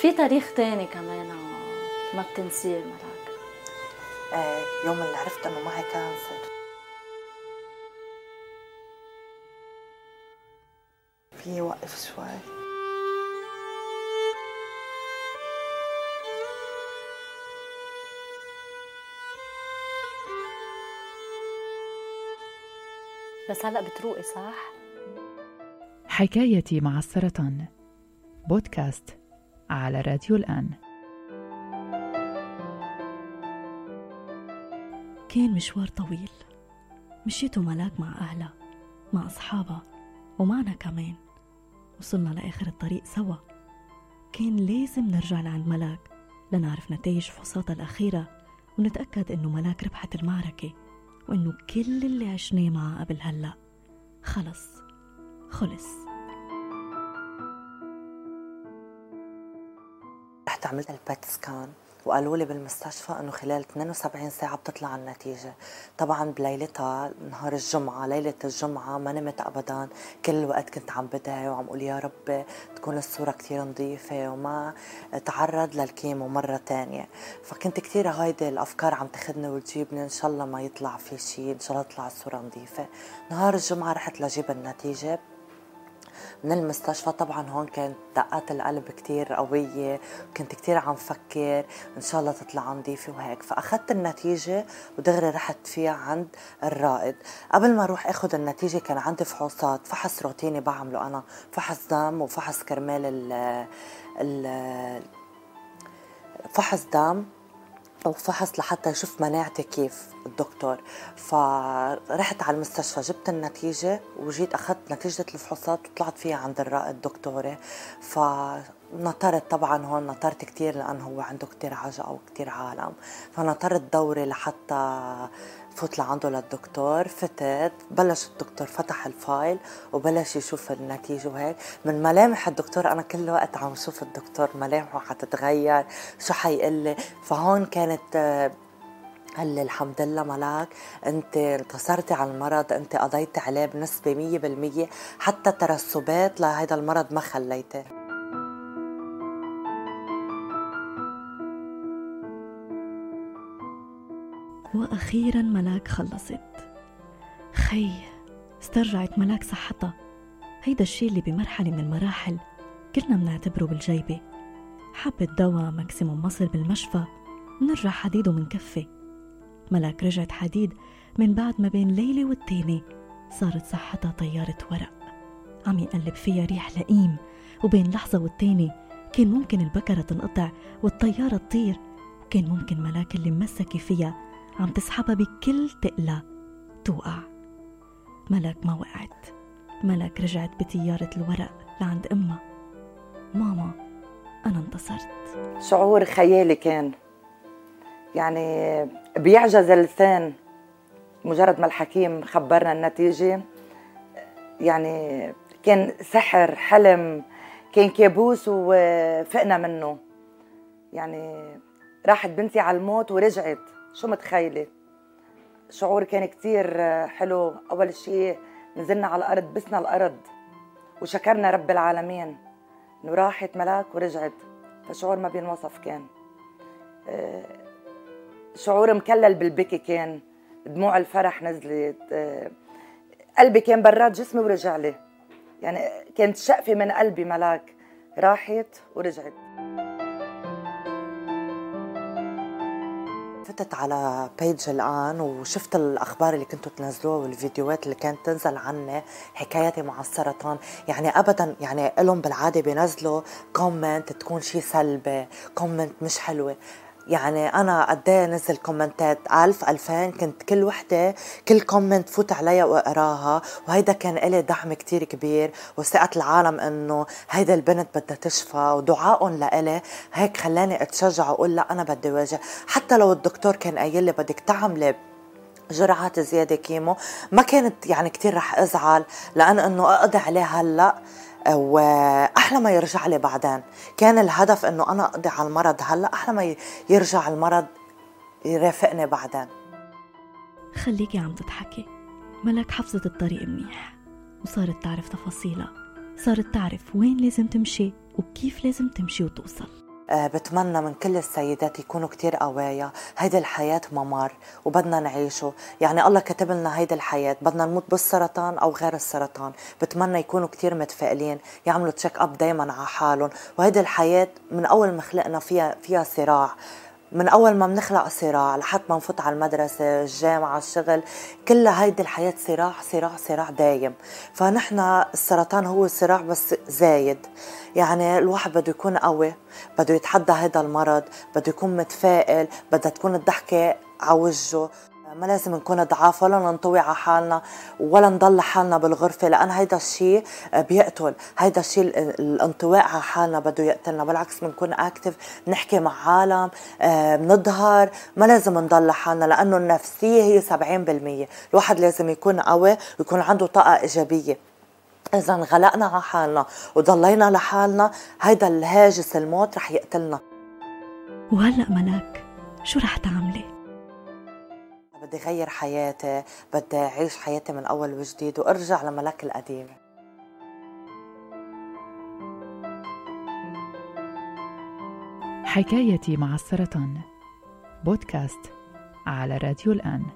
في تاريخ تاني كمان ما بتنسيه ملاك إيه يوم اللي عرفت إنه معي كانسر. في وقف شوي. بس هلا بتروقي صح؟ حكايتي مع السرطان. بودكاست على راديو الآن. كان مشوار طويل. مشيته ملاك مع أهلها مع أصحابها ومعنا كمان. وصلنا لآخر الطريق سوا. كان لازم نرجع لعند ملاك لنعرف نتائج فحوصاتها الأخيرة ونتأكد إنه ملاك ربحت المعركة وإنه كل اللي عشناه معها قبل هلأ. خلص. خلص. رحت عملت البات سكان وقالوا لي بالمستشفى إنه خلال 72 ساعة بتطلع النتيجة. طبعا بليلتها نهار الجمعة ليلة الجمعة ما نمت ابدا. كل الوقت كنت عم بدعي وعم أقول يا رب تكون الصورة كثير نظيفة وما تعرض للكيمو مرة تانية. فكنت كثير هايدي الأفكار عم تاخذني وتجيبني إن شاء الله ما يطلع في شيء إن شاء الله تطلع الصورة نظيفة. نهار الجمعة رحت لجيب النتيجة. من المستشفى. طبعا هون كانت دقات القلب كتير قوية كنت كتير عم فكر إن شاء الله تطلع نظيفة وهيك. فأخذت النتيجة ودغري رحت فيها عند الرائد. قبل ما أروح أخذ النتيجة كان عندي فحوصات فحص روتيني بعمله أنا فحص دم وفحص كرمال ال ال فحص دم وفحص لحتى يشوف مناعتي كيف الدكتور. فرحت على المستشفى جبت النتيجة وجيت أخذت نتيجة الفحوصات وطلعت فيها عند الدكتورة فنطرت طبعا هون نطرت كتير لأنه هو عنده كتير عجقة وكتير عالم. فنطرت دوري لحتى فوت لعنده للدكتور فتت بلش الدكتور فتح ال file وبلش يشوف النتيجة وهيك. من ملامح الدكتور أنا كل وقت عم شوف الدكتور ملامحه حتتغير شو حيقول لي. فهون كانت قال لي الحمد لله ملاك أنت انتصرتي على المرض أنت قضيتي عليه مية بالمية حتى ترسبات لهذا المرض ما خليته وأخيرا ملاك خلصت. خي استرجعت ملاك صحتها هيدا الشي اللي بمرحلة من المراحل كلنا بنعتبره بالجيبة. حبة دواء ماكسيموم مصر بالمشفى منرجع حديد ومنكفي. ملاك رجعت حديد من بعد ما بين ليلة والتاني صارت صحتها طيارة ورق. عم يقلب فيها ريح لئيم. وبين لحظة والتاني كان ممكن البكرة تنقطع والطيارة تطير. وكان ممكن ملاك اللي ممسكة فيها عم تسحبها بكل تقلة توقع. ملك ما وقعت. ملك رجعت بطيارة الورق لعند أمها. ماما أنا انتصرت. شعور خيالي كان. يعني بيعجز اللسان. مجرد ما الحكيم خبرنا النتيجة يعني كان سحر حلم كان كابوس وفقنا منه. يعني راحت بنتي على الموت ورجعت. شو متخيلة؟ شعور كان كتير حلو. أول شيء نزلنا على الأرض بسنا الأرض وشكرنا رب العالمين إنه راحت ملاك ورجعت. فشعور ما بينوصف كان. آه، شعور مكلل بالبكي كان. دموع الفرح نزلت. آه، قلبي كان برات جسمي ورجع لي. يعني كانت شقفة من قلبي ملاك. راحت ورجعت. فتت على page الآن وشفت الأخبار اللي كنتوا تنزلوها والفيديوهات اللي كانت تنزل عني حكاياتي مع السرطان يعني ابدا يعني لهم بالعادة بينزلوا comment تكون شيء سلبي comment مش حلوة. يعني أنا قد إيه نزل كومنتات 1000 2000 كنت كل وحدة كل comment فوت عليها وأقراها وهيدا كان لي دعم كتير كبير وثقة العالم إنه هيدا البنت بدها تشفى ودعائهم لإلي هيك خلاني أتشجع وأقول لا أنا بدي واجه. حتى لو الدكتور كان قايل لي بدك تعملي جرعات زيادة chemo ما كانت يعني كتير رح أزعل لأن إنه أقضي عليه هلأ. واحلى ما يرجع لي بعدين. كان الهدف إنه أنا أقضي على المرض. هلأ أحلى ما يرجع المرض يرافقني بعدين. خليكي عم تضحكي. ملك حفظت الطريق منيح وصارت تعرف تفاصيلها. صارت تعرف وين لازم تمشي وكيف لازم تمشي وتوصل. بتمنى من كل السيدات يكونوا كتير قوايا. هيدي الحياة ممر وبدنا نعيشه. يعني الله كتب لنا هيدي الحياة. بدنا نموت بالسرطان أو غير السرطان. بتمنى يكونوا كتير متفائلين يعملوا تشيك أب دايما على حالهم. وهيدي الحياة من أول ما خلقنا فيها فيها صراع. من أول ما بنخلق صراع لحد ما نفوت على المدرسة الجامعة الشغل كلها هيدي الحياة صراع صراع صراع دايم. فنحن السرطان هو صراع بس زايد. يعني الواحد بده يكون قوي بده يتحدى هذا المرض بده يكون متفائل بدها تكون الضحكة على وجهه. ما لازم نكون ضعاف ولا ننطوي على حالنا ولا نضل حالنا بالغرفة لأن هيدا الشيء بيقتل. هيدا الشيء الانطواء على حالنا بده يقتلنا. بالعكس بنكون اكتف نحكي مع عالم آه، بنظهر ما لازم نضل حالنا لأنه النفسية هي 70% الواحد لازم يكون قوي ويكون عنده طاقة إيجابية. إذا انغلقنا على حالنا وضلينا لحالنا هيدا الهاجس الموت رح يقتلنا. وهلأ ملاك شو رح تعملي؟ بدي غير حياتي بدي أعيش حياتي من أول وجديد وأرجع لملك القديمة حكايتي مع السرطان. بودكاست على راديو الآن.